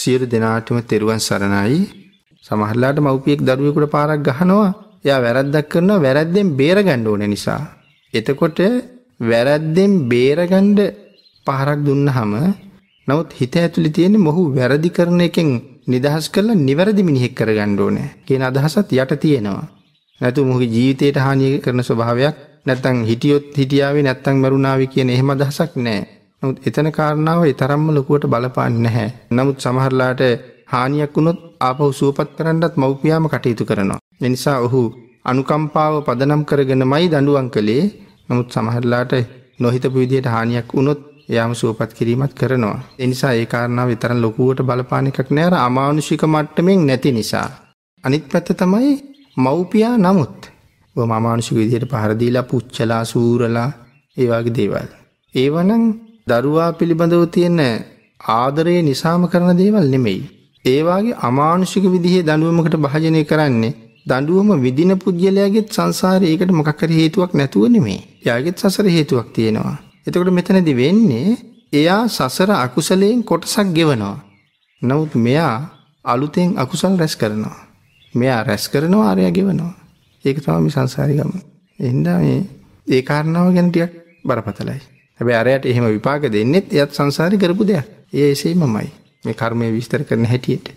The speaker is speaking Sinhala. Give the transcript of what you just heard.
සියලු දෙනාටම තෙරුවන් සරණයි. සමහරලාට මව්පියෙක් දරුවෙකුට පාරක් ගහනවා. එයා වැරද්දක් කරනවා වැරද්දෙන් බේරගන්න ඕන නිසා. එතකොට වැරද්දෙන් බේරගන්න පහරක් දුන්නහම නමුත් හිත ඇතුලේ තියෙන මොහු වැරදි කරන එකෙන් නිදහස් කරලා නිවැරදි මිනිහෙක් කරගන්න ඕනේ කියන අදහසත් යට තියෙනවා. නැතු මොහුගේ ජීවිතයට හානිය කරන ස්වභාවයක් නැත්තම් හිටියොත් හිටියාවේ නැත්තම් මරුණාවේ කියන එහෙම අදහසක් නැහැ. නමුත් එතන කාරණාව ඒ තරම්ම ලොකුවට බලපාන්නේ නැහැ. නමුත් සමහරලාට හානියක් වුණොත් ආපහු සුවපත් කරන්නත් මව්පියාම කටයුතු කරනවා. ඒ නිසා ඔහු අනුකම්පාව පදනම් කරගෙනමයි දඬුවම් කළේ. නමුත් සමහරලාට නොහිතපු විදිහට හානියක් වුණොත් එයාම සුවපත් කිරීමත් කරනවා. ඒ නිසා ඒ කාරණාව විතරක් ලොකුවට බලපාන එකක් නෑ අර අමානුෂික මට්ටමින් නැති නිසා. අනිත් පැත්ත තමයි මව්පියා නමුත් ඔබ අමානුෂික විදිහට පහර දීලා පුච්චලා සූරලා ඒ වගේ දේවල්. ඒවනම් දරුවා පිළිබඳව තියෙන ආදරය නිසාම කරන දේවල් නෙමෙයි. ඒ වගේ අමානුෂික විදිහේ දඬුවමකට භාජනය කරන්නේ දඬුවම විදින පුද්ගලයාගෙත් සංසාරේ ඒකට මොකක් හරි හේතුවක් නැතුව නෙමෙයි. එයාගෙත් සසර හේතුවක් තියෙනවා. එතකොට මෙතනදි වෙන්නේ එයා සසර අකුසලයෙන් කොටසක් ගෙවනවා. නමුත් මෙයා අලුතෙන් අකුසල් රැස් කරනවා. මෙයා රැස් කරනවා ආරයා ගෙවනවා. ඒක තමයි මේ සංසාරي ගම. එහෙනම් මේ ඒ කාරණාව ගැන ටිකක් බරපතලයි. හැබැයි අරයට එහෙම විපාක දෙන්නෙත් එයත් සංසාරේ කරපු දෙයක්. ඒ එසේමමයි. මේ කර්මය විස්තර කරන හැටියට.